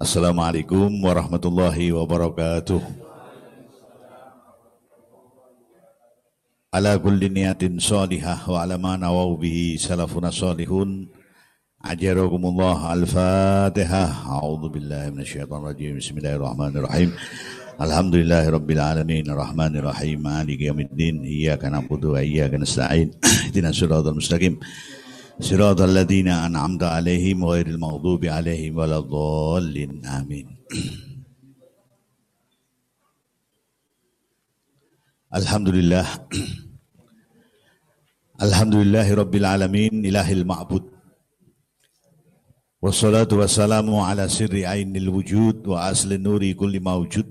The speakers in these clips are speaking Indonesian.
Assalamualaikum warahmatullahi wabarakatuh. Ala kulli niyatin salihah wa ala ma nawaw bihi salafuna salihun. Ajarakumullah al-Fatihah. A'udzu billahi minasyaitonir rajim. Bismillahirrahmanirrahim. Alhamdulillahi rabbil alamin arrahmanir rahim maliki yaumiddin iyyaka na'budu wa iyyaka nasta'in ihdinas mustaqim صراط الذين أنعمت عليهم غير المغضوب عليهم ولا الضالين آمين. الحمد لله. الحمد لله رب العالمين إله المعبود. والصلاة والسلام على سر عين الوجود وأصل النور كل موجود.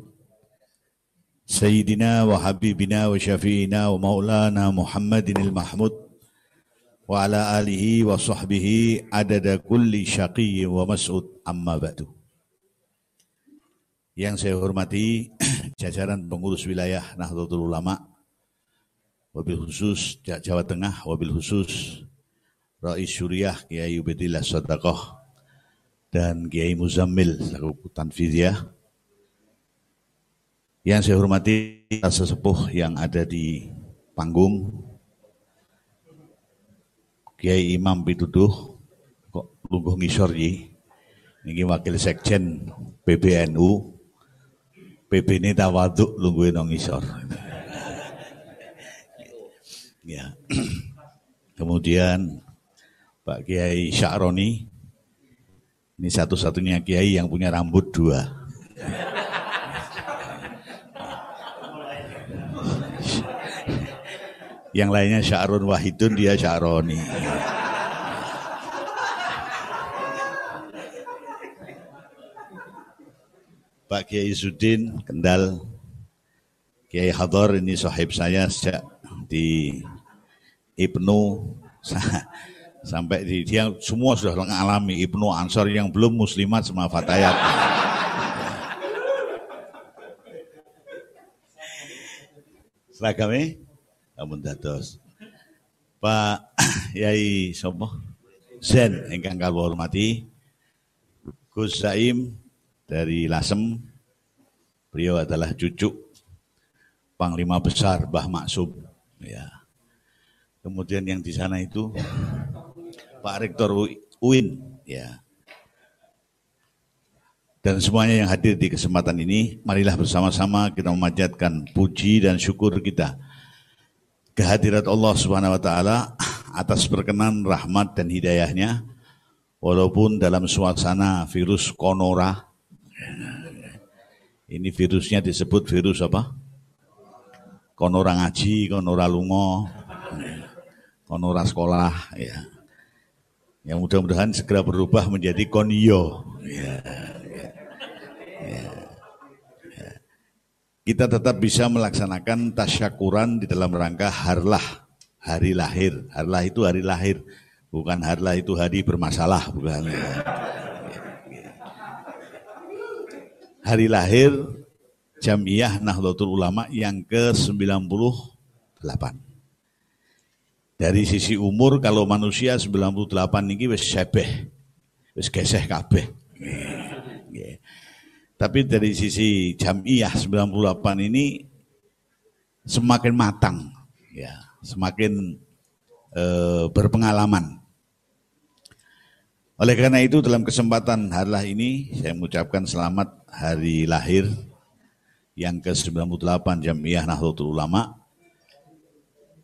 سيدنا وحبيبنا وشفينا ومولانا محمد المحمود. Wa ala alihi wa sahbihi adada kulli syaqi wa mas'ud amma ba'du. Yang saya hormati jajaran pengurus wilayah Nahdlatul Ulama, wabil khusus Jawa Tengah, wabil khusus Rais Syuriah Kiai Ubedillah Sadaqah dan Kiai Muzammil selaku Tanfidiyah. Yang saya hormati sesepuh yang ada di panggung Kiai Imam Pituduh kok lungguh ngisor yi. Ini wakil sekjen PBNU. PB ini tawaduk lungguhin nong ngisor. ya. Kemudian Pak Kiai Sya'roni. Ini satu-satunya Kiai yang punya rambut dua. Yang lainnya Sya'run Wahidun, dia Sya'roni. Pak Kiai Sudin Kendal, Kiai Hadar ini sahib saya sejak di Ibnu sampai di dia semua sudah mengalami Ibnu Ansor yang belum muslimat sama Fatayat. Seragamnya amun dados. Pak Yai sapa? Zen ingkang kawula hormati. Gus Zaim dari Lasem. Beliau adalah cucu Panglima Besar Mbah Maksum. Ya. Kemudian yang di sana itu Pak Rektor UIN, ya. Dan semuanya yang hadir di kesempatan ini, marilah bersama-sama kita memanjatkan puji dan syukur kita kehadirat Allah Subhanahu wa taala atas perkenan rahmat dan hidayahnya walaupun dalam suasana virus konora ini virusnya disebut virus apa? Konora ngaji, konora lungo, konora sekolah ya. Yang mudah-mudahan segera berubah menjadi konio. Ya. Kita tetap bisa melaksanakan tasyakuran di dalam rangka harlah, hari lahir. Harlah itu hari lahir, bukan harlah itu hari bermasalah, bukan. Hari lahir Jamiah Nahdlatul Ulama yang ke-98. Dari sisi umur kalau manusia 98 ini wis sebeh, wis geseh kabeh. Tapi dari sisi jamiah 98 ini semakin matang, ya, semakin e, berpengalaman. Oleh karena itu dalam kesempatan harlah ini saya mengucapkan selamat hari lahir yang ke-98 Jamiah Nahdlatul Ulama.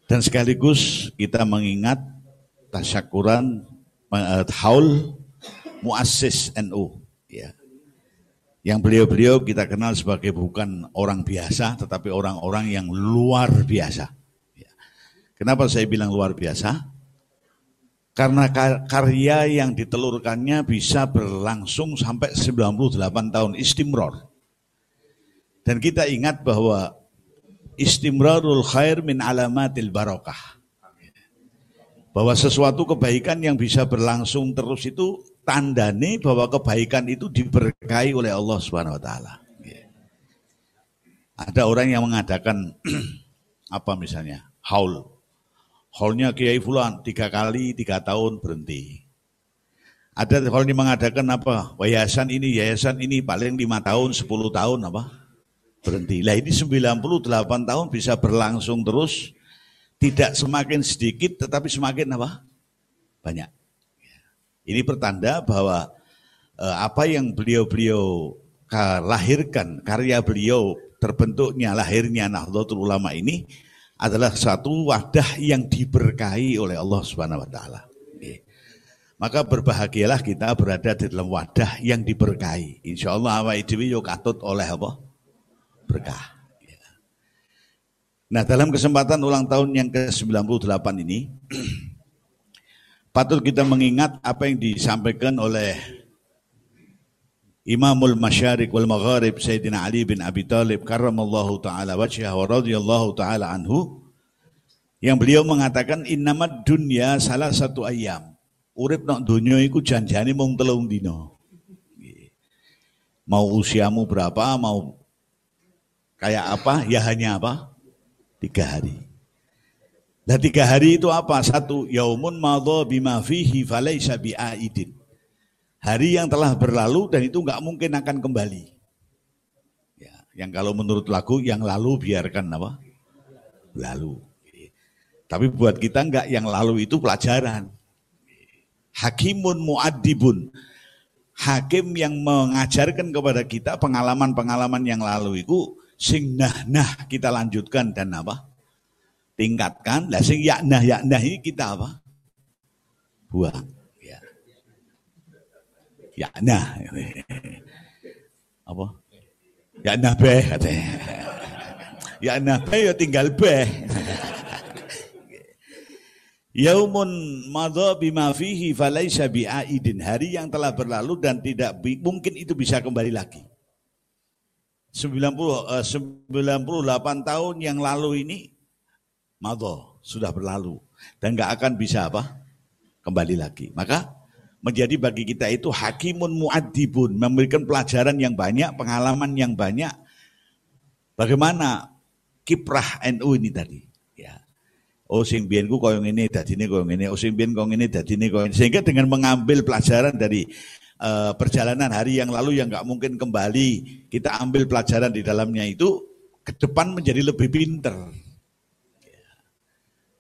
Dan sekaligus kita mengingat tasyakuran uh, haul muassis NU yang beliau-beliau kita kenal sebagai bukan orang biasa, tetapi orang-orang yang luar biasa. Ya. Kenapa saya bilang luar biasa? Karena karya yang ditelurkannya bisa berlangsung sampai 98 tahun istimror. Dan kita ingat bahwa istimrarul khair min alamatil barokah. Bahwa sesuatu kebaikan yang bisa berlangsung terus itu tandane bahwa kebaikan itu diberkahi oleh Allah Subhanahu wa taala. Ada orang yang mengadakan apa misalnya? Haul. Haulnya Kiai Fulan tiga kali tiga tahun berhenti. Ada kalau ini mengadakan apa? Yayasan ini, yayasan ini paling lima tahun, 10 tahun apa? Berhenti. Lah ini 98 tahun bisa berlangsung terus. Tidak semakin sedikit tetapi semakin apa? Banyak. Ini pertanda bahwa eh, apa yang beliau-beliau lahirkan, karya beliau terbentuknya lahirnya Nahdlatul Ulama ini adalah satu wadah yang diberkahi oleh Allah Subhanahu wa taala. Maka berbahagialah kita berada di dalam wadah yang diberkahi. Insya Allah awal dewi yo katut oleh apa? Berkah. Ya. Nah dalam kesempatan ulang tahun yang ke-98 ini, patut kita mengingat apa yang disampaikan oleh Imamul Masyarik wal Magharib Sayyidina Ali bin Abi Talib karramallahu taala wajhah wa radhiyallahu taala anhu yang beliau mengatakan innamad dunya salah satu ayam Urip nak donya iku janjane mung telung dina. Mau usiamu berapa, mau kayak apa, ya hanya apa? Tiga hari. Nah tiga hari itu apa? Satu, yaumun madha bima fihi falaysa bi'aidin. Hari yang telah berlalu dan itu nggak mungkin akan kembali. Ya, yang kalau menurut lagu yang lalu biarkan apa? Lalu. Tapi buat kita nggak yang lalu itu pelajaran hakimun muadibun. Hakim yang mengajarkan kepada kita pengalaman-pengalaman yang lalu itu sing nah nah kita lanjutkan dan apa? Tingkatkan. Lah sing ya nah ya nah ini kita apa? Buang. Ya. Ya nah. Apa? Ya nah beh katanya. Ya nah beh ya tinggal beh. Yaumun madha bima fihi falaisa bi'aidin. Hari yang telah berlalu dan tidak mungkin itu bisa kembali lagi. 90 uh, 98 tahun yang lalu ini madha sudah berlalu dan nggak akan bisa apa? kembali lagi. Maka menjadi bagi kita itu hakimun muadibun, memberikan pelajaran yang banyak, pengalaman yang banyak. Bagaimana kiprah NU ini tadi? Oh sing biyen ku koyo ngene dadine koyo ngene, oh sing biyen koyo ngene dadine koyo Sehingga dengan mengambil pelajaran dari uh, perjalanan hari yang lalu yang nggak mungkin kembali, kita ambil pelajaran di dalamnya itu ke depan menjadi lebih pinter.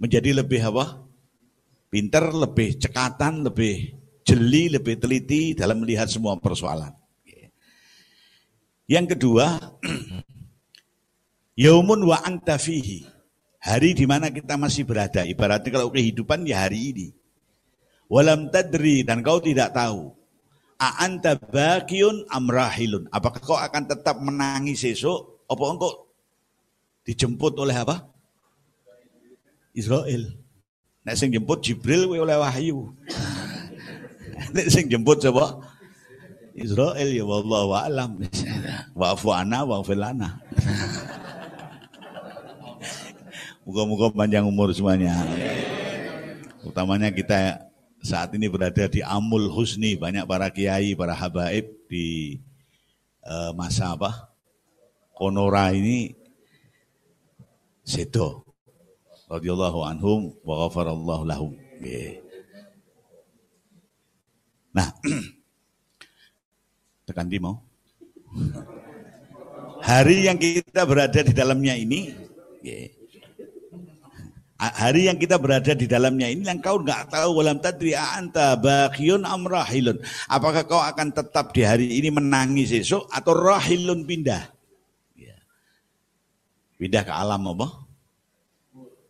Menjadi lebih apa? Pinter, lebih cekatan, lebih jeli, lebih teliti dalam melihat semua persoalan. Yang kedua, yaumun wa anta fihi. Hari di mana kita masih berada. Ibaratnya kalau kehidupan ya hari ini. Walam tadri dan kau tidak tahu. A'anta bakiun amrahilun. Apakah kau akan tetap menangis esok? Apa engkau dijemput oleh apa? Israel. Nek sing jemput Jibril oleh wahyu. Nek sing jemput coba Israel ya wallahu a'lam. Wa'fu ana wa'fu lana. Moga-moga panjang umur semuanya. Utamanya kita saat ini berada di Amul Husni, banyak para kiai, para habaib di uh, masa apa? Konora ini sedo. Radhiyallahu anhum wa ghafarallahu lahum. Nah, tekan di mau. Hari yang kita berada di dalamnya ini, hari yang kita berada di dalamnya ini yang kau nggak tahu walam tadri anta bakhiyun amrahilun apakah kau akan tetap di hari ini menangis esok atau rahilun pindah ya. pindah ke alam apa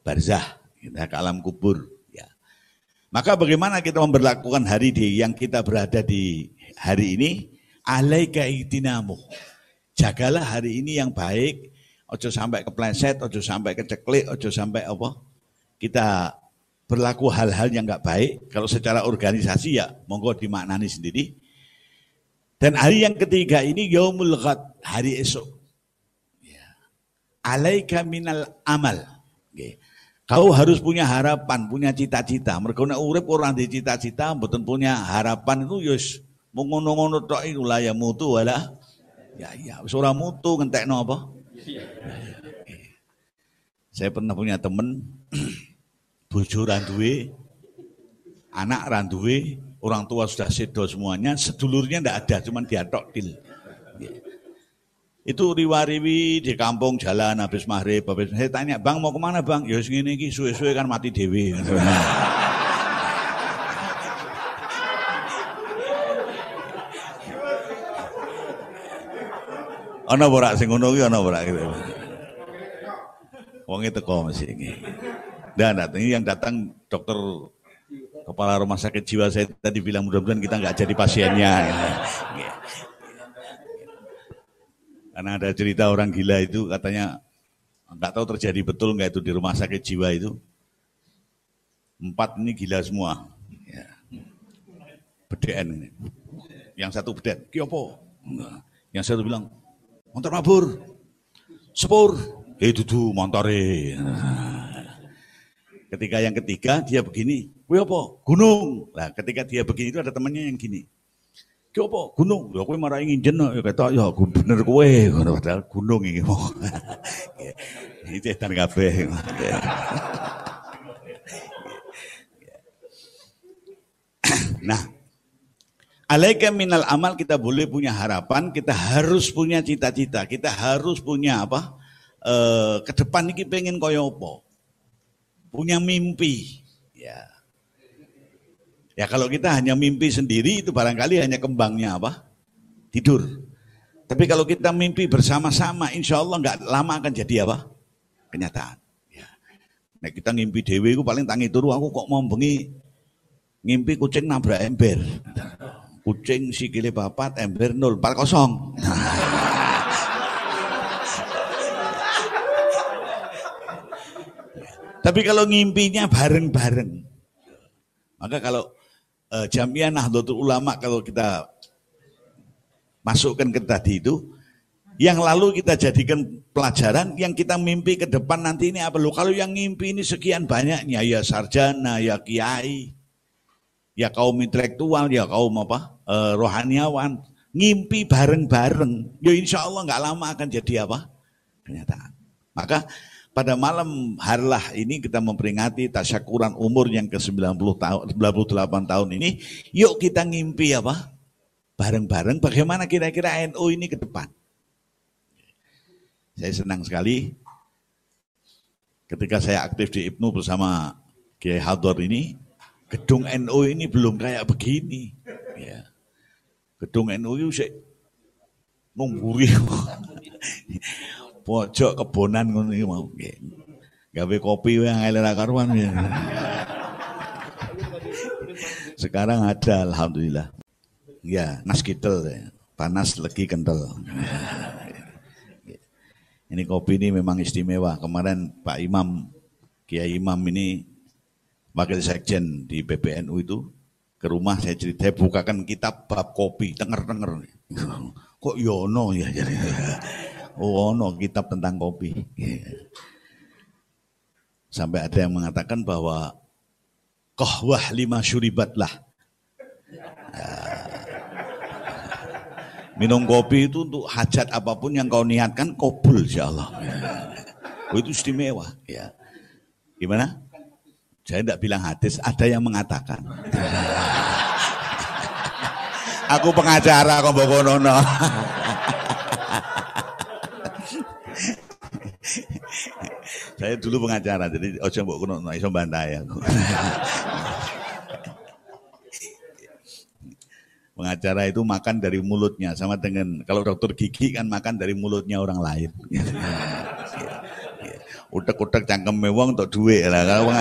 barzah pindah ke alam kubur ya maka bagaimana kita memperlakukan hari di yang kita berada di hari ini alaika itinamu jagalah hari ini yang baik ojo sampai kepleset ojo sampai keceklik ojo sampai apa kita berlaku hal-hal yang nggak baik, kalau secara organisasi ya monggo dimaknani sendiri. Dan hari yang ketiga ini yaumul ghad, hari esok. Ya. Alaika minal amal. Kau harus punya harapan, punya cita-cita. Mereka nek urip orang di cita-cita, betul punya harapan itu yus mau ngono-ngono tok iku ya mutu wala. Ya ya, wis ora mutu ngentekno apa? Ya, ya. Saya pernah punya temen bojo ra duwe, anak ra duwe, orang tua sudah sedo semuanya, sedulurnya tidak ada, cuma diatok til. Itu riwariwi di kampung jalan habis maghrib, habis saya tanya, bang mau ke mana bang? Ya segini ini suwe-suwe kan mati dewi. Ana ora sing ngono kuwi ana ora gitu. Wong itu kok masih ini. Dan datang yang datang dokter kepala rumah sakit jiwa saya tadi bilang mudah-mudahan kita nggak jadi pasiennya. Karena ada cerita orang gila itu katanya nggak tahu terjadi betul nggak itu di rumah sakit jiwa itu. Empat ini gila semua. Ya. Beden ini. Yang satu beden, kiopo. Yang satu bilang, motor mabur, sepur, eh dudu montore. Ketika yang ketiga dia begini, apa? Gunung. Nah, ketika dia begini itu ada temannya yang gini. Kue apa? Gunung. Ya kue marah ingin jenuh. Ya kata, ya bener kue. Padahal gunung ini. Ini cetan kafe. Nah, Alaika minal amal kita boleh punya harapan, kita harus punya cita-cita, kita harus punya apa? E, ke depan ini pengen koyo apa? Punya mimpi. Ya. Ya kalau kita hanya mimpi sendiri itu barangkali hanya kembangnya apa? Tidur. Tapi kalau kita mimpi bersama-sama, insya Allah nggak lama akan jadi apa? Kenyataan. Ya. Nah kita ngimpi dewi itu paling tangi turu, aku kok mau bengi ngimpi kucing nabrak ember. Kucing sikile papat, ember nol, par kosong. Tapi kalau ngimpinya bareng-bareng. Maka kalau uh, Jamiah Nahdlatul Ulama kalau kita masukkan ke tadi itu, yang lalu kita jadikan pelajaran, yang kita mimpi ke depan nanti ini apa? Loh, kalau yang ngimpi ini sekian banyaknya, ya sarjana, ya kiai, ya kaum intelektual, ya kaum apa, e, rohaniawan, ngimpi bareng-bareng, ya insya Allah nggak lama akan jadi apa? Kenyataan. Maka pada malam harlah ini kita memperingati tasyakuran umur yang ke-90 tahun, 98 tahun ini, yuk kita ngimpi apa? Bareng-bareng bagaimana kira-kira NU ini ke depan. Saya senang sekali ketika saya aktif di IPNU bersama Kiai Hador ini, gedung NU ini belum kayak begini. Ya. Gedung NU itu sih nungguri. Pojok kebonan ngono iki mau. Gawe kopi yang ngelera karuan. Ya. Sekarang ada alhamdulillah. Ya, nas kitel ya. Panas lagi kental. Ini kopi ini memang istimewa. Kemarin Pak Imam, Kiai Imam ini wakil sekjen di PBNU itu ke rumah saya cerita, bukakan kitab bab kopi, denger-denger. Kok yono ya jadi. Oh, no, kitab tentang kopi. Sampai ada yang mengatakan bahwa kohwah lima syuribat lah. Ya. Minum kopi itu untuk hajat apa pun yang kau niatkan, kobul insya Allah. Oh, itu istimewa. Ya. Gimana? Saya tidak bilang hadis, ada yang mengatakan. Aku pengacara kok Saya dulu pengacara, jadi ojo mbok kono iso bantai aku. pengacara itu makan dari mulutnya sama dengan kalau dokter gigi kan makan dari mulutnya orang lain. Utek-utek cangkem mewong untuk duit lah kalau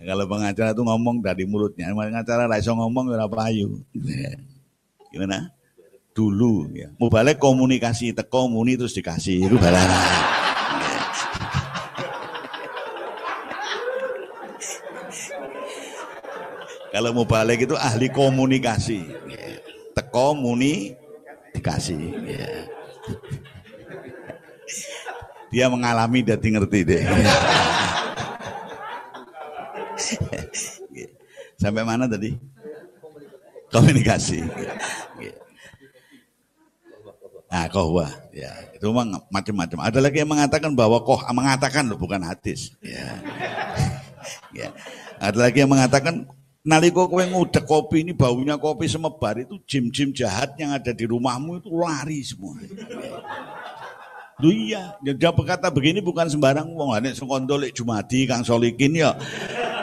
kalau pengacara itu ngomong dari mulutnya, pengacara raiso ngomong ya payu. Gimana? Dulu ya. Mau balik komunikasi, teko muni terus dikasih itu balik. Kalau mau balik itu ahli komunikasi. Teko muni dikasih. Dia mengalami dan ngerti deh. Sampai mana tadi? Komunikasi. Nah, kohwa, ya itu memang macam-macam. Ada lagi yang mengatakan bahwa koh mengatakan loh bukan hadis. Ya. ya. Ada lagi yang mengatakan Naliko kowe ngudek kopi ini baunya kopi semebar itu jim-jim jahat yang ada di rumahmu itu lari semua. Lu iya, dia berkata begini bukan sembarang wong nek sekondo lek Jumadi Kang Solikin ya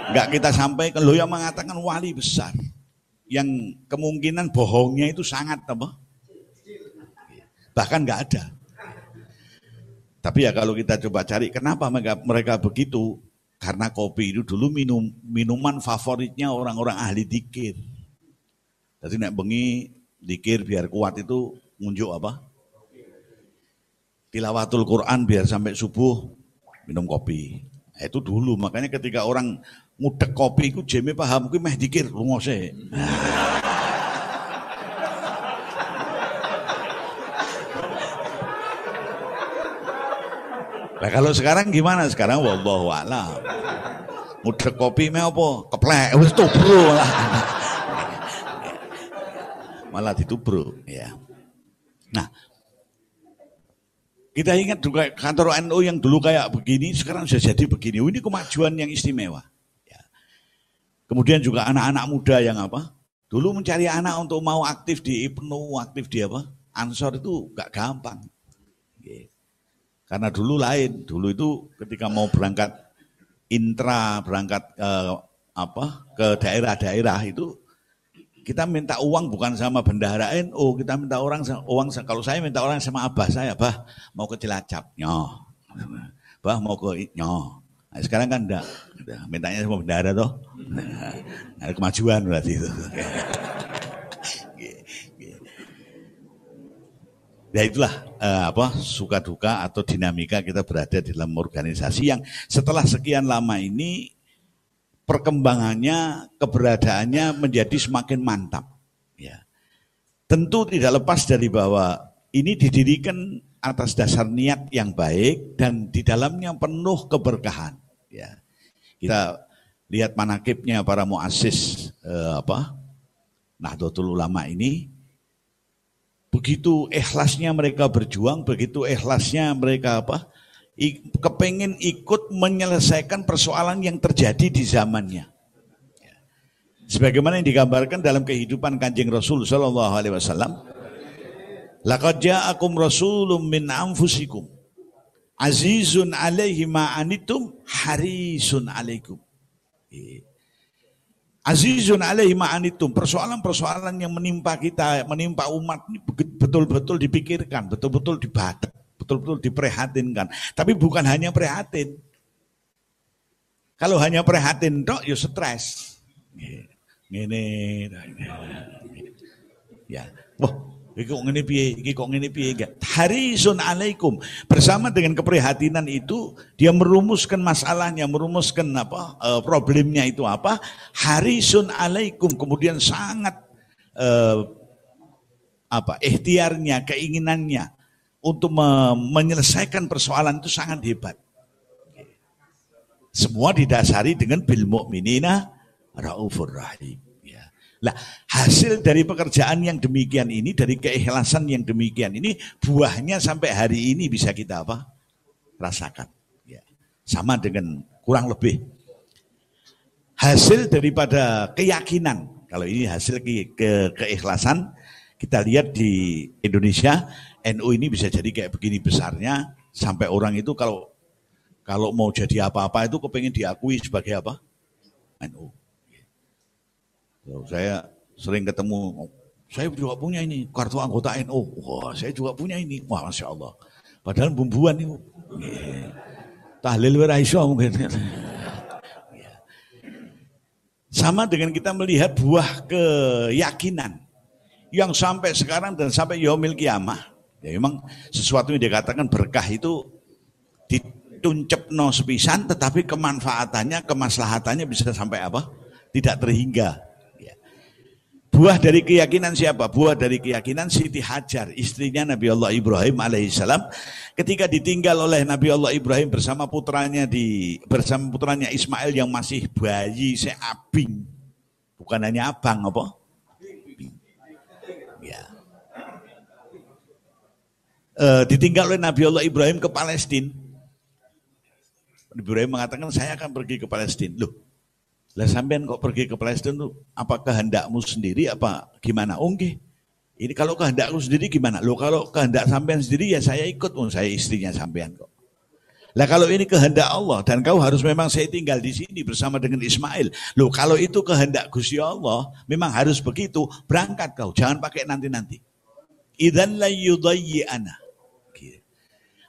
enggak kita sampaikan lo yang mengatakan wali besar yang kemungkinan bohongnya itu sangat apa? Bahkan enggak ada. Tapi ya kalau kita coba cari kenapa mereka, mereka begitu? Karena kopi itu dulu minum minuman favoritnya orang-orang ahli dikir. Jadi nek bengi dikir biar kuat itu ngunjuk apa? Tilawatul Quran biar sampai subuh minum kopi. Nah, itu dulu makanya ketika orang ngudek kopi itu jeme paham kuwi meh dikir lungose. Nah kalau sekarang gimana? Sekarang wallahu a'lam. Mudah kopi me apa? Keplek wis tubro lah. Malah ditubro ya. Nah, kita ingat juga kantor NU yang dulu kayak begini, sekarang sudah jadi begini. Ini kemajuan yang istimewa. Ya. Kemudian juga anak-anak muda yang apa? Dulu mencari anak untuk mau aktif di IPNU, aktif di apa? Ansor itu gak gampang. Karena dulu lain, dulu itu ketika mau berangkat intra, berangkat eh, apa ke daerah-daerah itu kita minta uang bukan sama bendahara NU, kita minta orang uang kalau saya minta orang sama abah saya, bah mau ke Cilacap, nyoh. Bah mau ke nyoh. Nah, sekarang kan enggak, mintanya sama bendahara toh. Nah, ada kemajuan berarti itu. Ya itulah uh, apa suka duka atau dinamika kita berada di dalam organisasi yang setelah sekian lama ini perkembangannya, keberadaannya menjadi semakin mantap. Ya. Tentu tidak lepas dari bahwa ini didirikan atas dasar niat yang baik dan di dalamnya penuh keberkahan. Ya. Kita lihat manakibnya para muasis eh, apa Nahdlatul Ulama ini Begitu ikhlasnya mereka berjuang, begitu ikhlasnya mereka apa? kepengen ikut menyelesaikan persoalan yang terjadi di zamannya. Sebagaimana yang digambarkan dalam kehidupan kanjeng Rasul Sallallahu Alaihi Wasallam. Laqad ja'akum rasulun min anfusikum azizun alaihi ma anitum harisun alaikum. Azizun alaihi ma'anitum. Persoalan-persoalan yang menimpa kita, menimpa umat ini betul-betul dipikirkan, betul-betul dibaca, betul-betul diprihatinkan. Tapi bukan hanya prihatin. Kalau hanya prihatin dok, ya stres. Ini, ya. Wah, Iki kok ngene piye? Iki kok ngene piye enggak? Harisun alaikum. Bersama dengan keprihatinan itu dia merumuskan masalahnya, merumuskan apa? Uh, problemnya itu apa? Harisun alaikum. Kemudian sangat uh, apa? ikhtiarnya, keinginannya untuk me menyelesaikan persoalan itu sangat hebat. Semua didasari dengan bil mukminina raufur rahim. Lah, hasil dari pekerjaan yang demikian ini, dari keikhlasan yang demikian ini, buahnya sampai hari ini bisa kita apa? Rasakan. Ya. Sama dengan kurang lebih. Hasil daripada keyakinan, kalau ini hasil ke, ke keikhlasan, kita lihat di Indonesia, NU ini bisa jadi kayak begini besarnya, sampai orang itu kalau kalau mau jadi apa-apa itu kepengen diakui sebagai apa? NU. Saya sering ketemu, saya juga punya ini kartu anggota NU. Wah, saya juga punya ini. Wah, masya Allah. Padahal bumbuan itu. Tahlil wiraiso mungkin. Sama dengan kita melihat buah keyakinan yang sampai sekarang dan sampai yaumil kiamah. Ya memang sesuatu yang dikatakan berkah itu dituncep no sepisan tetapi kemanfaatannya, kemaslahatannya bisa sampai apa? Tidak terhingga. Buah dari keyakinan siapa? Buah dari keyakinan Siti Hajar, istrinya Nabi Allah Ibrahim alaihissalam. Ketika ditinggal oleh Nabi Allah Ibrahim bersama putranya di bersama putranya Ismail yang masih bayi seabing, bukan hanya abang apa? Ya. E, ditinggal oleh Nabi Allah Ibrahim ke Palestina. Nabi Ibrahim mengatakan saya akan pergi ke Palestina. Loh, Lah sampean kok pergi ke Palestina tuh apa kehendakmu sendiri apa gimana? Oh Ini kalau kehendakku sendiri gimana? Lo kalau kehendak sampean sendiri ya saya ikut, oh, saya istrinya sampean kok. Lah kalau ini kehendak Allah dan kau harus memang saya tinggal di sini bersama dengan Ismail. Loh kalau itu kehendak Gusti Allah, memang harus begitu, berangkat kau, jangan pakai nanti-nanti. Idan la ana.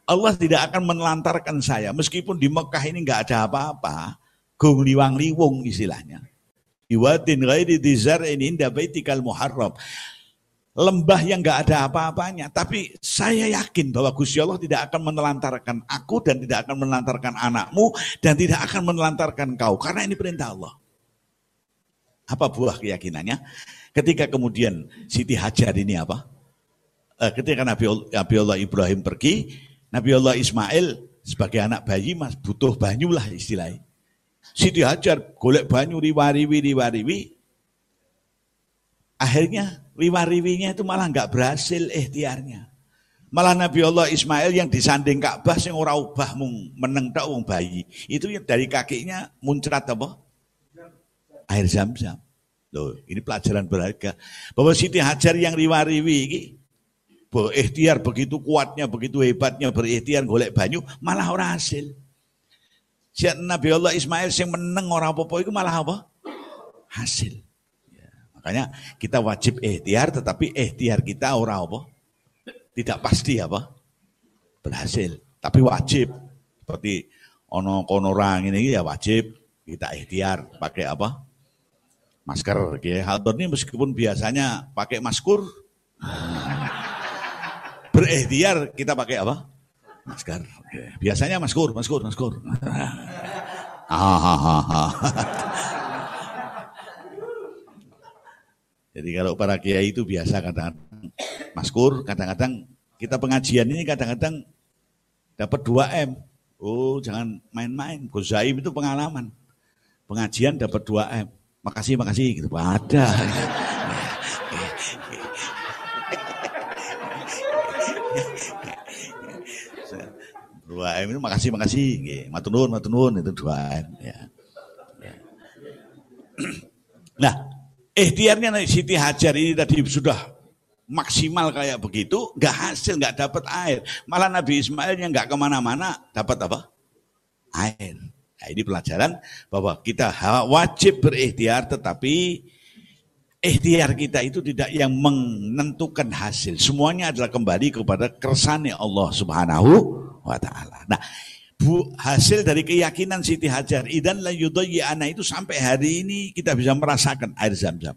Allah tidak akan menelantarkan saya meskipun di Mekah ini nggak ada apa-apa gung liwang liwung istilahnya. Iwatin ghairi ini inda baitikal muharram. Lembah yang gak ada apa-apanya. Tapi saya yakin bahwa Gusti Allah tidak akan menelantarkan aku dan tidak akan menelantarkan anakmu dan tidak akan menelantarkan kau. Karena ini perintah Allah. Apa buah keyakinannya? Ketika kemudian Siti Hajar ini apa? Eh, ketika Nabi, Allah Ibrahim pergi, Nabi Allah Ismail sebagai anak bayi mas butuh banyu lah istilahnya. Siti Hajar golek banyu riwariwi riwariwi. Akhirnya riwariwinya itu malah nggak berhasil ikhtiarnya. Malah Nabi Allah Ismail yang disanding Ka'bah sing ora ubah mung meneng tok wong bayi. Itu yang dari kakinya muncrat apa? Air zam-zam. Loh, ini pelajaran berharga. Bahwa Siti Hajar yang riwariwi ini berikhtiar begitu kuatnya, begitu hebatnya berikhtiar golek banyu, malah ora hasil. Siat Nabi Allah Ismail yang meneng orang apa-apa itu malah apa? Hasil. Ya, makanya kita wajib ikhtiar tetapi ikhtiar kita orang apa? Tidak pasti apa? Berhasil. Tapi wajib. Seperti ono konorang ini ya wajib kita ikhtiar pakai apa? Masker. Ya. Hal ini meskipun biasanya pakai maskur, berikhtiar kita pakai apa? Masker. Biasanya maskur, maskur, maskur. Jadi kalau para kiai itu biasa kadang-kadang maskur, kadang-kadang kita pengajian ini kadang-kadang dapat 2 M. Oh, jangan main-main. Gozaim itu pengalaman. Pengajian dapat 2 M. Makasih, makasih gitu. Ada. Dua M itu makasih makasih, matunun matunun itu dua M. Ya. ya. Nah, ikhtiarnya Siti Hajar ini tadi sudah maksimal kayak begitu, nggak hasil, nggak dapat air. Malah Nabi Ismail yang nggak ke mana-mana dapat apa? Air. Nah, ini pelajaran bahwa kita wajib berikhtiar, tetapi ikhtiar kita itu tidak yang menentukan hasil. Semuanya adalah kembali kepada kersane Allah Subhanahu wa taala. Nah, bu, hasil dari keyakinan Siti Hajar idan la ana itu sampai hari ini kita bisa merasakan air zam-zam.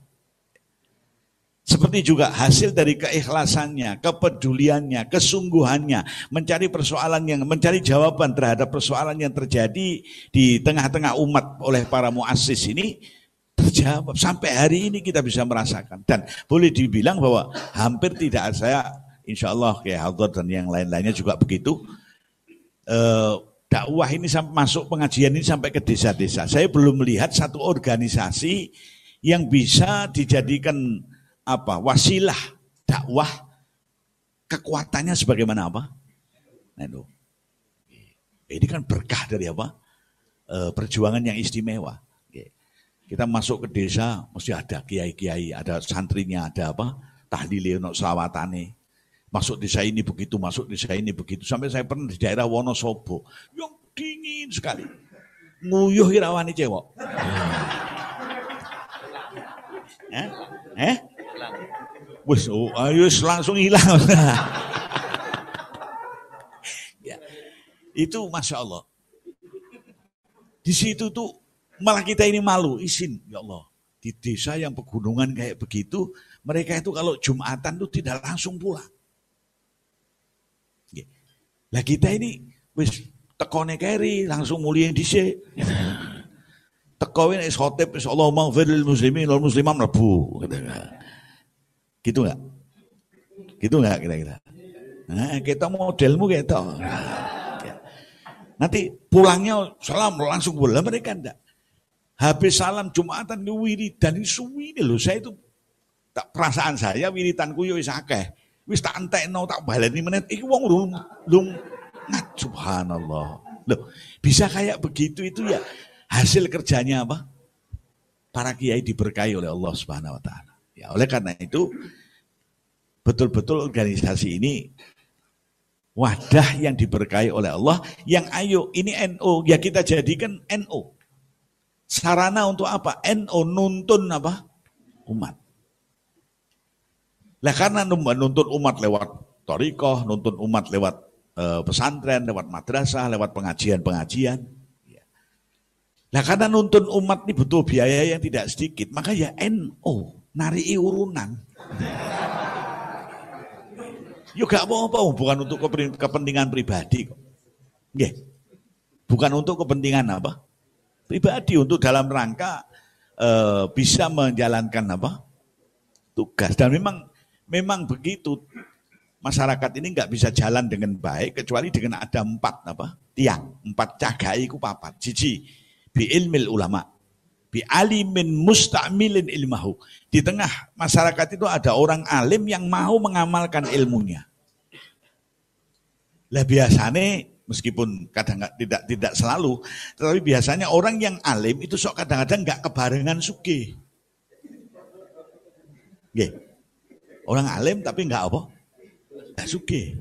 Seperti juga hasil dari keikhlasannya, kepeduliannya, kesungguhannya, mencari persoalan yang mencari jawaban terhadap persoalan yang terjadi di tengah-tengah umat oleh para muassis ini terjawab sampai hari ini kita bisa merasakan dan boleh dibilang bahwa hampir tidak saya insya Allah kayak dan yang lain-lainnya juga begitu eh, dakwah ini sampai masuk pengajian ini sampai ke desa-desa. Saya belum melihat satu organisasi yang bisa dijadikan apa wasilah dakwah kekuatannya sebagaimana apa? Nah. Ini kan berkah dari apa? E, perjuangan yang istimewa. Kita masuk ke desa, mesti ada kiai-kiai, ada santrinya, ada apa? Tahlil, selawatane. Masuk desa ini begitu, masuk desa ini begitu. Sampai saya pernah di daerah Wonosobo. Yang dingin sekali. Nguyuh irawani cewek. eh? Eh? Wes, oh, ayo langsung hilang. ya. Itu Masya Allah. Di situ tuh malah kita ini malu, izin ya Allah. Di desa yang pegunungan kayak begitu, mereka itu kalau Jumatan tuh tidak langsung pulang. Lah kita ini wis tekone keri langsung mulia dhisik. Teko ini khotib wis Allah maghfir lil muslimin wal muslimat mlebu. Gitu enggak? Gitu enggak kira-kira? Nah, kita modelmu gitu. Nanti pulangnya salam langsung pulang mereka enggak. Habis salam Jumatan di wiridan ini suwi loh. Saya itu tak perasaan saya wiritanku yo wis akeh wis tak entekno tak baleni menit iki wong lung lung subhanallah. Loh, bisa kayak begitu itu ya hasil kerjanya apa? para kiai diberkahi oleh Allah Subhanahu wa taala. Ya, oleh karena itu betul-betul organisasi ini wadah yang diberkahi oleh Allah yang ayo ini NO ya kita jadikan NO. Sarana untuk apa? NO nuntun apa? Umat. Lah karena nuntun umat lewat torikoh, nuntun umat lewat e, pesantren, lewat madrasah, lewat pengajian-pengajian. Ya. Nah karena nuntun umat ini butuh biaya yang tidak sedikit, maka ya NO nari urunan. Yuk gak apa-apa, bukan untuk kepentingan pribadi kok. Yeah. Bukan untuk kepentingan apa? Pribadi, untuk dalam rangka e, bisa menjalankan apa? Tugas. Dan memang memang begitu. Masyarakat ini nggak bisa jalan dengan baik kecuali dengan ada empat apa? Tiang, empat cagai ku papat. Cici, bi ilmil ulama bi alimin mustamilin ilmahu. Di tengah masyarakat itu ada orang alim yang mau mengamalkan ilmunya. Lah biasanya meskipun kadang tidak tidak selalu, tetapi biasanya orang yang alim itu sok kadang-kadang nggak kebarengan suki. Nggih. Orang alim tapi nggak apa? Nggak suki.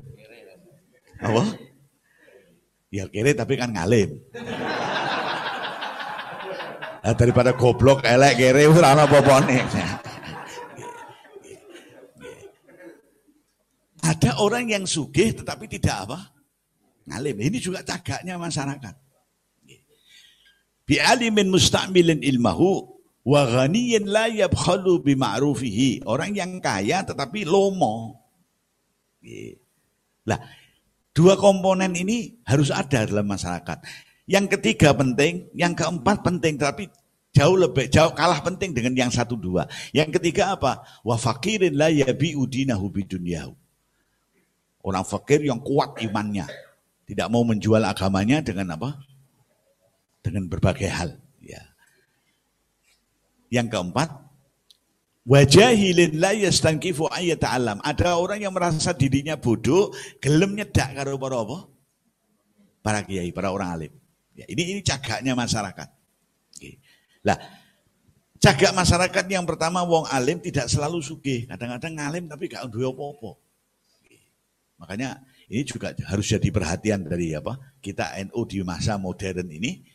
Apa? Ya kiri tapi kan ngalim. Nah, daripada goblok elek kere ora ana apa-apane. Ada orang yang sugih tetapi tidak apa? Ngalim. Ini juga cagaknya masyarakat. Bi alimin mustamilin ilmahu wa la yabkhalu bi ma'rufihi. Orang yang kaya tetapi lomo. Lah, dua komponen ini harus ada dalam masyarakat. Yang ketiga penting, yang keempat penting, tapi jauh lebih jauh kalah penting dengan yang satu dua. Yang ketiga apa? Wa fakirin la yabi udinahu bidunyahu. Orang fakir yang kuat imannya, tidak mau menjual agamanya dengan apa? Dengan berbagai hal. Ya. Yang keempat, wajahilin la ayat alam. Ada orang yang merasa dirinya bodoh, gelem nyedak karo para? Para kiai, para orang alim. Ya, ini ini cagaknya masyarakat. Lah, cagak masyarakat yang pertama wong alim tidak selalu sugih. Kadang-kadang ngalim tapi gak duwe apa-apa. Makanya ini juga harus jadi perhatian dari apa? Kita NU di masa modern ini.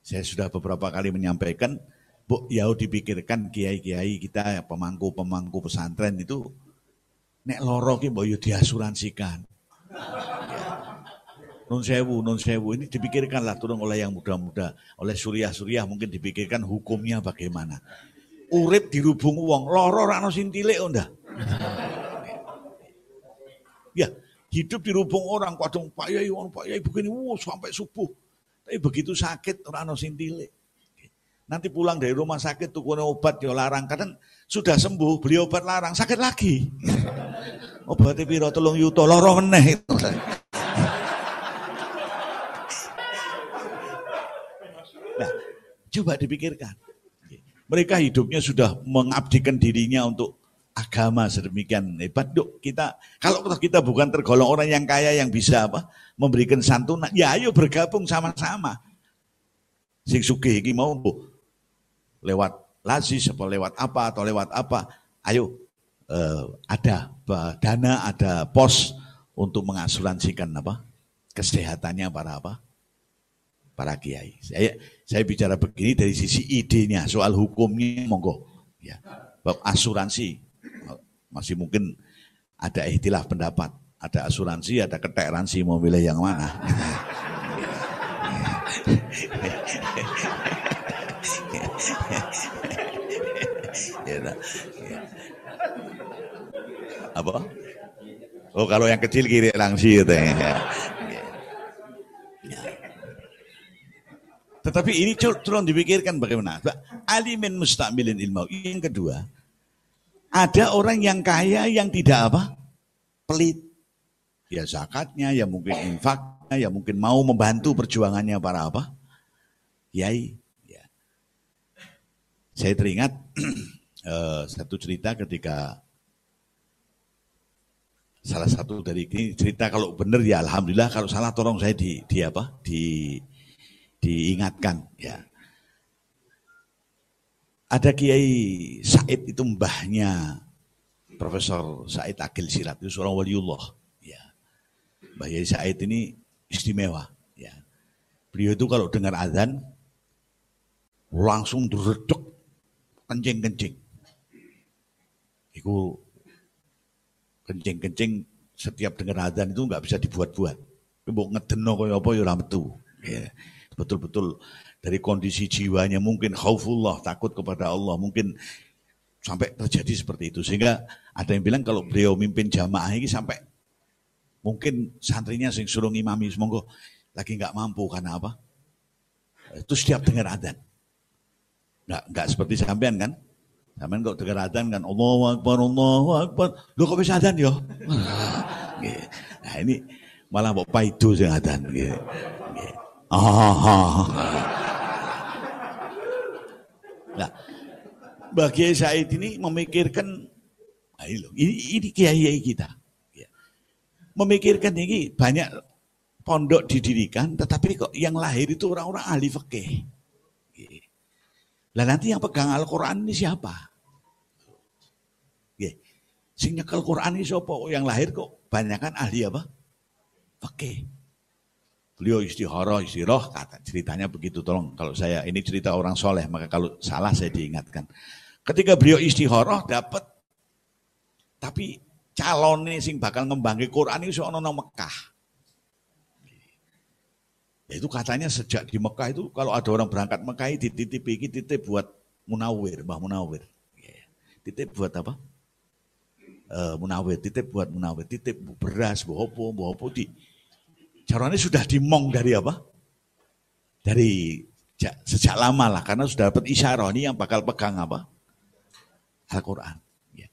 Saya sudah beberapa kali menyampaikan, Bu, ya dipikirkan kiai-kiai kita pemangku-pemangku pesantren itu nek loro ki mbok diasuransikan. Nun sewu, nun sewu ini dipikirkanlah turun oleh yang muda-muda, oleh suriah-suriah mungkin dipikirkan hukumnya bagaimana. Urip dirubung uang, loro rano sintile onda. Ya, hidup dirubung orang, kadang Pak Yai, Pak Yai begini, wow, sampai subuh. Tapi begitu sakit, rano sintile. Nanti pulang dari rumah sakit, tukune obat, ya larang. Kadang sudah sembuh, beli obat larang, sakit lagi. Obatnya piro tolong yuto, loro meneh. Coba dipikirkan. Mereka hidupnya sudah mengabdikan dirinya untuk agama sedemikian hebat. Duk, kita kalau kita bukan tergolong orang yang kaya yang bisa apa? memberikan santunan, ya ayo bergabung sama-sama. Sing sugih iki mau lewat lazis apa lewat apa atau lewat apa, ayo eh, ada dana, ada pos untuk mengasuransikan apa? kesehatannya para apa? para kiai. Saya saya bicara begini dari sisi idenya, soal hukumnya monggo. Ya. Bab asuransi masih mungkin ada istilah pendapat, ada asuransi, ada keteransi mau pilih yang mana. Apa? Oh kalau yang kecil kiri langsir gitu ya. Tetapi ini tolong dipikirkan bagaimana. Alimin mustamilin ilmu. Yang kedua, ada orang yang kaya yang tidak apa? Pelit. Ya zakatnya, ya mungkin infaknya, ya mungkin mau membantu perjuangannya para apa? Yai. Ya. Saya teringat uh, satu cerita ketika salah satu dari ini cerita kalau benar ya alhamdulillah kalau salah tolong saya di, di apa di diingatkan ya. ada Kiai Said itu mbahnya Profesor Said Agil Sirat itu seorang waliullah. Ya. Mbah Kiai Said ini istimewa. Ya. Beliau itu kalau dengar azan langsung diredek kencing-kencing. Itu kencing-kencing setiap dengar azan itu nggak bisa dibuat-buat. Mbok ngedeno kaya apa ya ora metu. Ya. Betul-betul dari kondisi jiwanya mungkin khaufullah, takut kepada Allah, mungkin sampai terjadi seperti itu. Sehingga ada yang bilang kalau beliau mimpin jamaah ini sampai mungkin santrinya sing suruh ngimami semoga lagi nggak mampu karena apa? Itu setiap dengar adzan. Nggak, nggak seperti sampean kan? Sampean kok dengar adzan kan Allahu Akbar, Allahu Akbar. Lu kok bisa adzan yo? Nah ini malah mau paidu sing adzan gitu. Ah, Nah, bagi Said ini memikirkan nah ini, ini kiai kita. Ya. Memikirkan ini banyak pondok didirikan, tetapi kok yang lahir itu orang-orang ahli fikih. Lah nanti yang pegang Al-Quran ini siapa? Ya. Sing nyekel Quran ini siapa? Yang lahir kok banyak kan ahli apa? Fikih. Beliau istihara, istiroh, kata ceritanya begitu. Tolong kalau saya ini cerita orang soleh, maka kalau salah saya diingatkan. Ketika beliau istihara dapat, tapi calon ini sing bakal ngembangi Quran itu soal Mekah. Ya itu katanya sejak di Mekah itu kalau ada orang berangkat Mekah dititip iki titip buat Munawir, Mbah Munawir. Ya, titip buat apa? Uh, munawir, titip buat Munawir, titip beras, bohopo, bohopo di Caranya sudah dimong dari apa? Dari sejak lama lah, karena sudah dapat isyarah ini yang bakal pegang apa? Al-Quran. Ya.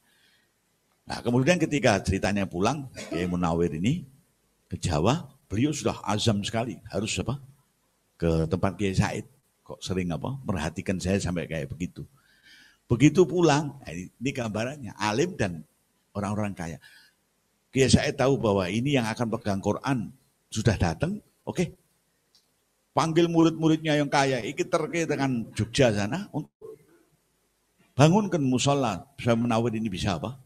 Nah kemudian ketika ceritanya pulang, Kiai Munawir ini ke Jawa, beliau sudah azam sekali, harus apa? Ke tempat Kiai Said. Kok sering apa? Merhatikan saya sampai kayak begitu. Begitu pulang, nah, ini gambarannya, alim dan orang-orang kaya. Kiai Said tahu bahwa ini yang akan pegang Quran sudah datang, oke. Okay. Panggil murid-muridnya yang kaya, ikut terkait dengan Jogja sana untuk bangunkan musola. Saya menawar ini bisa apa?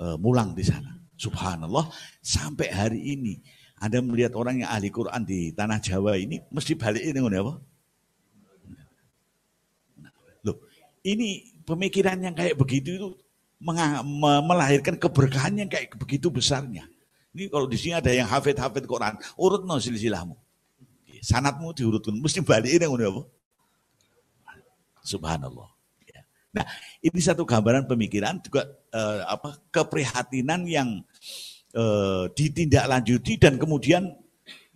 E, mulang di sana. Subhanallah, sampai hari ini Anda melihat orang yang ahli Quran di tanah Jawa ini mesti balik ini apa? Loh, ini pemikiran yang kayak begitu itu melahirkan keberkahan yang kayak begitu besarnya. Ini kalau di sini ada yang hafid-hafid Quran, urut no silsilahmu. Sanatmu diurutkan, mesti balik ini apa? Subhanallah. Ya. Nah, ini satu gambaran pemikiran juga eh, apa keprihatinan yang eh, ditindaklanjuti dan kemudian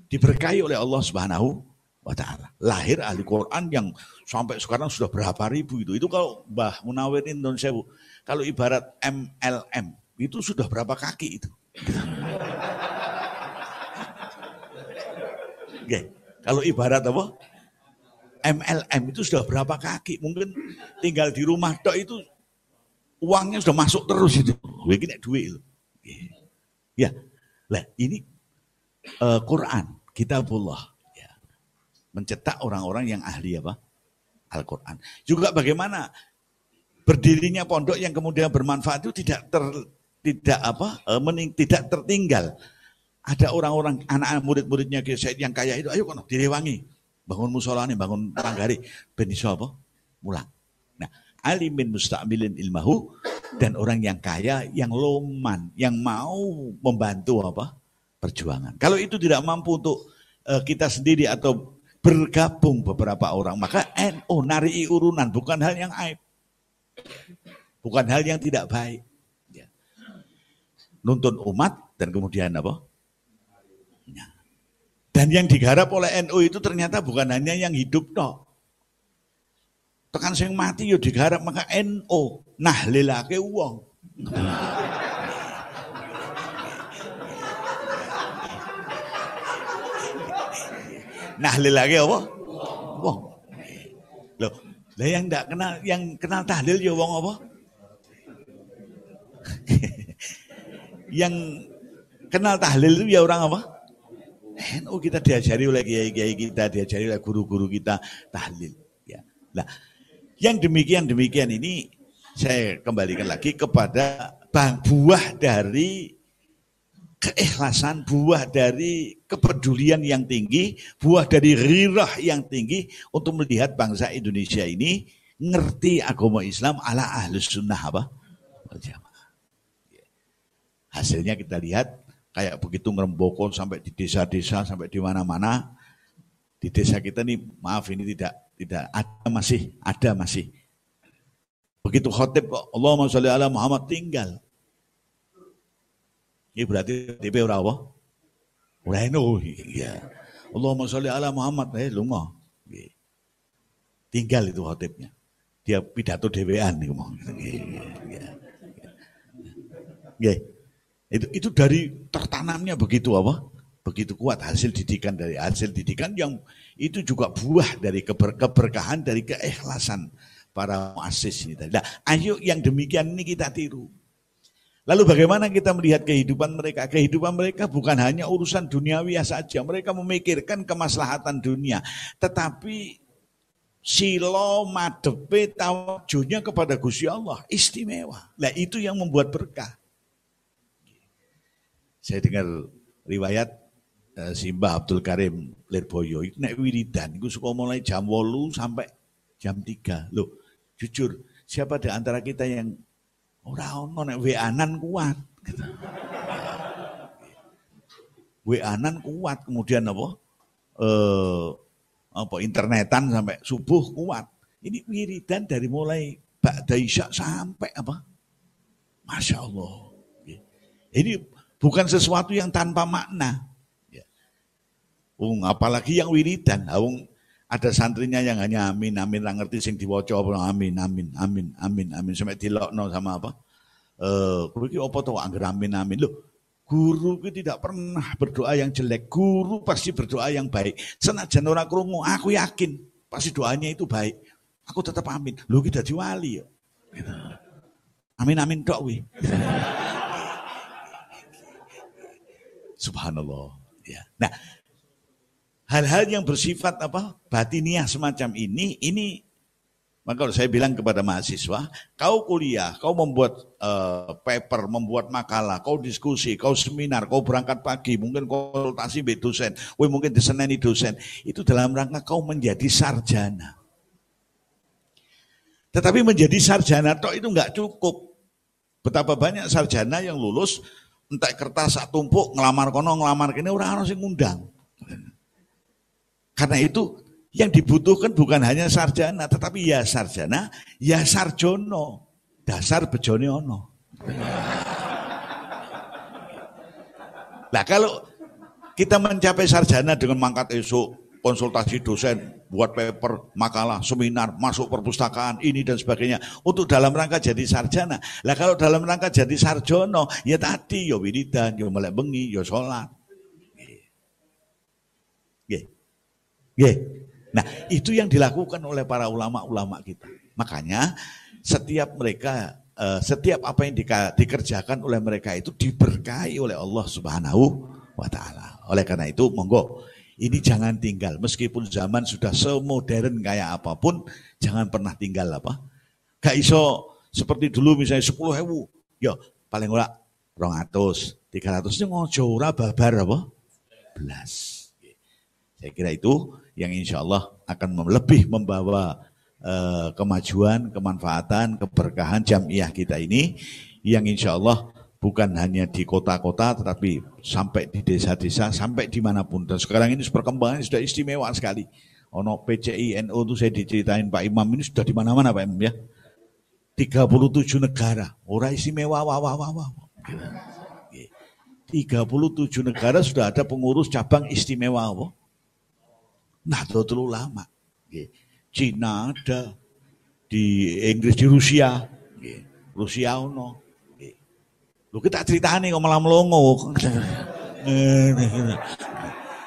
diberkahi oleh Allah Subhanahu wa taala. Lahir ahli Quran yang sampai sekarang sudah berapa ribu itu. Itu kalau Mbah Munawir Indonesia, kalau ibarat MLM itu sudah berapa kaki itu. Oke, kalau ibarat apa? MLM itu sudah berapa kaki? Mungkin tinggal di rumah tok itu uangnya sudah masuk terus itu. Begini duit itu. Ya, lah ini uh, Quran, kitabullah. Ya. Mencetak orang-orang yang ahli apa? Al-Quran. Juga bagaimana berdirinya pondok yang kemudian bermanfaat itu tidak ter, tidak apa uh, mening, tidak tertinggal. Ada orang-orang anak-anak murid-muridnya yang kaya itu, ayo kono direwangi, bangun musola nih, bangun panggari, ben apa? Mulang. Nah, alimin musta'milin ilmahu dan orang yang kaya, yang loman, yang mau membantu apa? Perjuangan. Kalau itu tidak mampu untuk uh, kita sendiri atau bergabung beberapa orang, maka NO nari urunan bukan hal yang aib. Bukan hal yang tidak baik nuntun umat dan kemudian apa? Ya. Dan yang digarap oleh NU itu ternyata bukan hanya yang hidup toh. Tekan sing mati yo digarap maka NU nahlilake wong. nahlilake apa? Wong. Loh, lah yang enggak kenal yang kenal tahlil ya wong apa? yang kenal tahlil itu ya orang apa? Oh kita diajari oleh kiai-kiai kita, diajari oleh guru-guru kita tahlil. Ya. Nah, Yang demikian-demikian ini saya kembalikan lagi kepada buah dari keikhlasan, buah dari kepedulian yang tinggi, buah dari rirah yang tinggi untuk melihat bangsa Indonesia ini ngerti agama Islam ala ahlus sunnah apa? Hasilnya kita lihat kayak begitu ngerembokon sampai di desa-desa, sampai di mana-mana. Di desa kita nih, maaf ini tidak tidak ada masih, ada masih. Begitu khotib Allahumma sholli ala Muhammad tinggal. Ini berarti DP ora apa? Ora. Iya. Allahumma sholli ala Muhammad eh lunga. Tinggal itu khotibnya. Dia pidato dewean nih ngomong. Nggih. Itu itu dari tertanamnya begitu apa? Begitu kuat hasil didikan dari hasil didikan yang itu juga buah dari keber, keberkahan dari keikhlasan para muassis ini tadi. Nah, ayo yang demikian ini kita tiru. Lalu bagaimana kita melihat kehidupan mereka? Kehidupan mereka bukan hanya urusan duniawi saja. Mereka memikirkan kemaslahatan dunia. Tetapi silo madepe tawajunya kepada Gusti Allah. Istimewa. Nah itu yang membuat berkah. Saya dengar riwayat Simbah Abdul Karim Lirboyo itu naik wiridan. Itu suka mulai jam 8 sampai jam 3. Loh, jujur, siapa di antara kita yang Ora ono nek WA-nan kuat. WA-nan kuat kemudian apa? Eh apa internetan sampai subuh kuat. Ini wiridan dari mulai ba'da isya sampai apa? Masya Allah. Ini bukan sesuatu yang tanpa makna. Um, apalagi yang wiridan. Um, ada santrinya yang hanya amin amin lah ngerti sing diwaca apa amin amin amin amin amin sampai dilokno sama apa? Eh, kowe apa to angger amin amin. Loh, guru itu tidak pernah berdoa yang jelek. Guru pasti berdoa yang baik. Senajan ora krungu, aku yakin pasti doanya itu baik. Aku tetap amin. Lu kita wali ya. Gitu. Amin amin tok wi. Subhanallah. Ya. Nah, hal-hal yang bersifat apa batiniah semacam ini ini maka saya bilang kepada mahasiswa, kau kuliah, kau membuat uh, paper, membuat makalah, kau diskusi, kau seminar, kau berangkat pagi, mungkin konsultasi be dosen, kau mungkin diseneni dosen, itu dalam rangka kau menjadi sarjana. Tetapi menjadi sarjana toh itu nggak cukup. Betapa banyak sarjana yang lulus entek kertas sak tumpuk ngelamar kono ngelamar kene ora ono sing ngundang. Karena itu yang dibutuhkan bukan hanya sarjana, tetapi ya sarjana, ya sarjono. Dasar bejone ono. Nah kalau kita mencapai sarjana dengan mangkat esok, konsultasi dosen, buat paper, makalah, seminar, masuk perpustakaan, ini dan sebagainya. Untuk dalam rangka jadi sarjana. Lah kalau dalam rangka jadi sarjono, ya tadi, ya wiridan, ya melek bengi, ya sholat. Yeah. Nah, itu yang dilakukan oleh para ulama-ulama kita. Makanya setiap mereka uh, setiap apa yang dikerjakan oleh mereka itu diberkahi oleh Allah Subhanahu wa taala. Oleh karena itu, monggo ini jangan tinggal meskipun zaman sudah semodern kayak apa pun, jangan pernah tinggal apa? Gak iso seperti dulu misalnya 10 hewu, ya paling ora 200, 300 ini ngojo babar apa? Belas. Saya kira itu yang insya Allah akan lebih membawa uh, kemajuan, kemanfaatan, keberkahan jamiah kita ini yang insya Allah bukan hanya di kota-kota tetapi sampai di desa-desa, sampai di mana pun. Dan sekarang ini perkembangan sudah istimewa sekali. Ono PCI, NU itu saya diceritain Pak Imam ini sudah di mana-mana Pak Imam ya. 37 negara. Orang istimewa, wah, wah, wah, wah. 37 negara sudah ada pengurus cabang istimewa. Wah. Nahdlatul Ulama. Cina ada, di Inggris, di Rusia. Rusia ono. Lu kita ceritane kok malah melongo.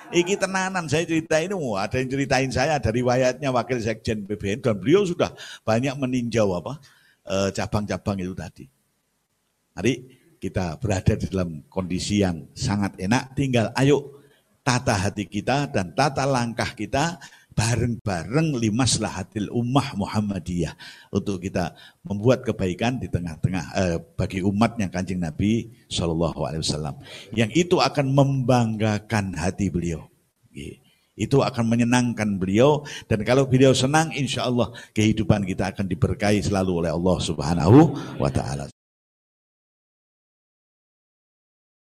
Iki tenanan saya ceritain, oh, ada yang ceritain saya dari riwayatnya wakil sekjen BBN dan beliau sudah banyak meninjau apa eh, cabang-cabang itu tadi. Mari kita berada di dalam kondisi yang sangat enak, tinggal ayo tata hati kita dan tata langkah kita bareng-bareng limaslahatil ummah Muhammadiyah untuk kita membuat kebaikan di tengah-tengah eh, bagi umatnya kanjeng Nabi Shallallahu Alaihi Wasallam. Yang itu akan membanggakan hati beliau. Itu akan menyenangkan beliau dan kalau beliau senang insya Allah kehidupan kita akan diberkahi selalu oleh Allah Subhanahu wa taala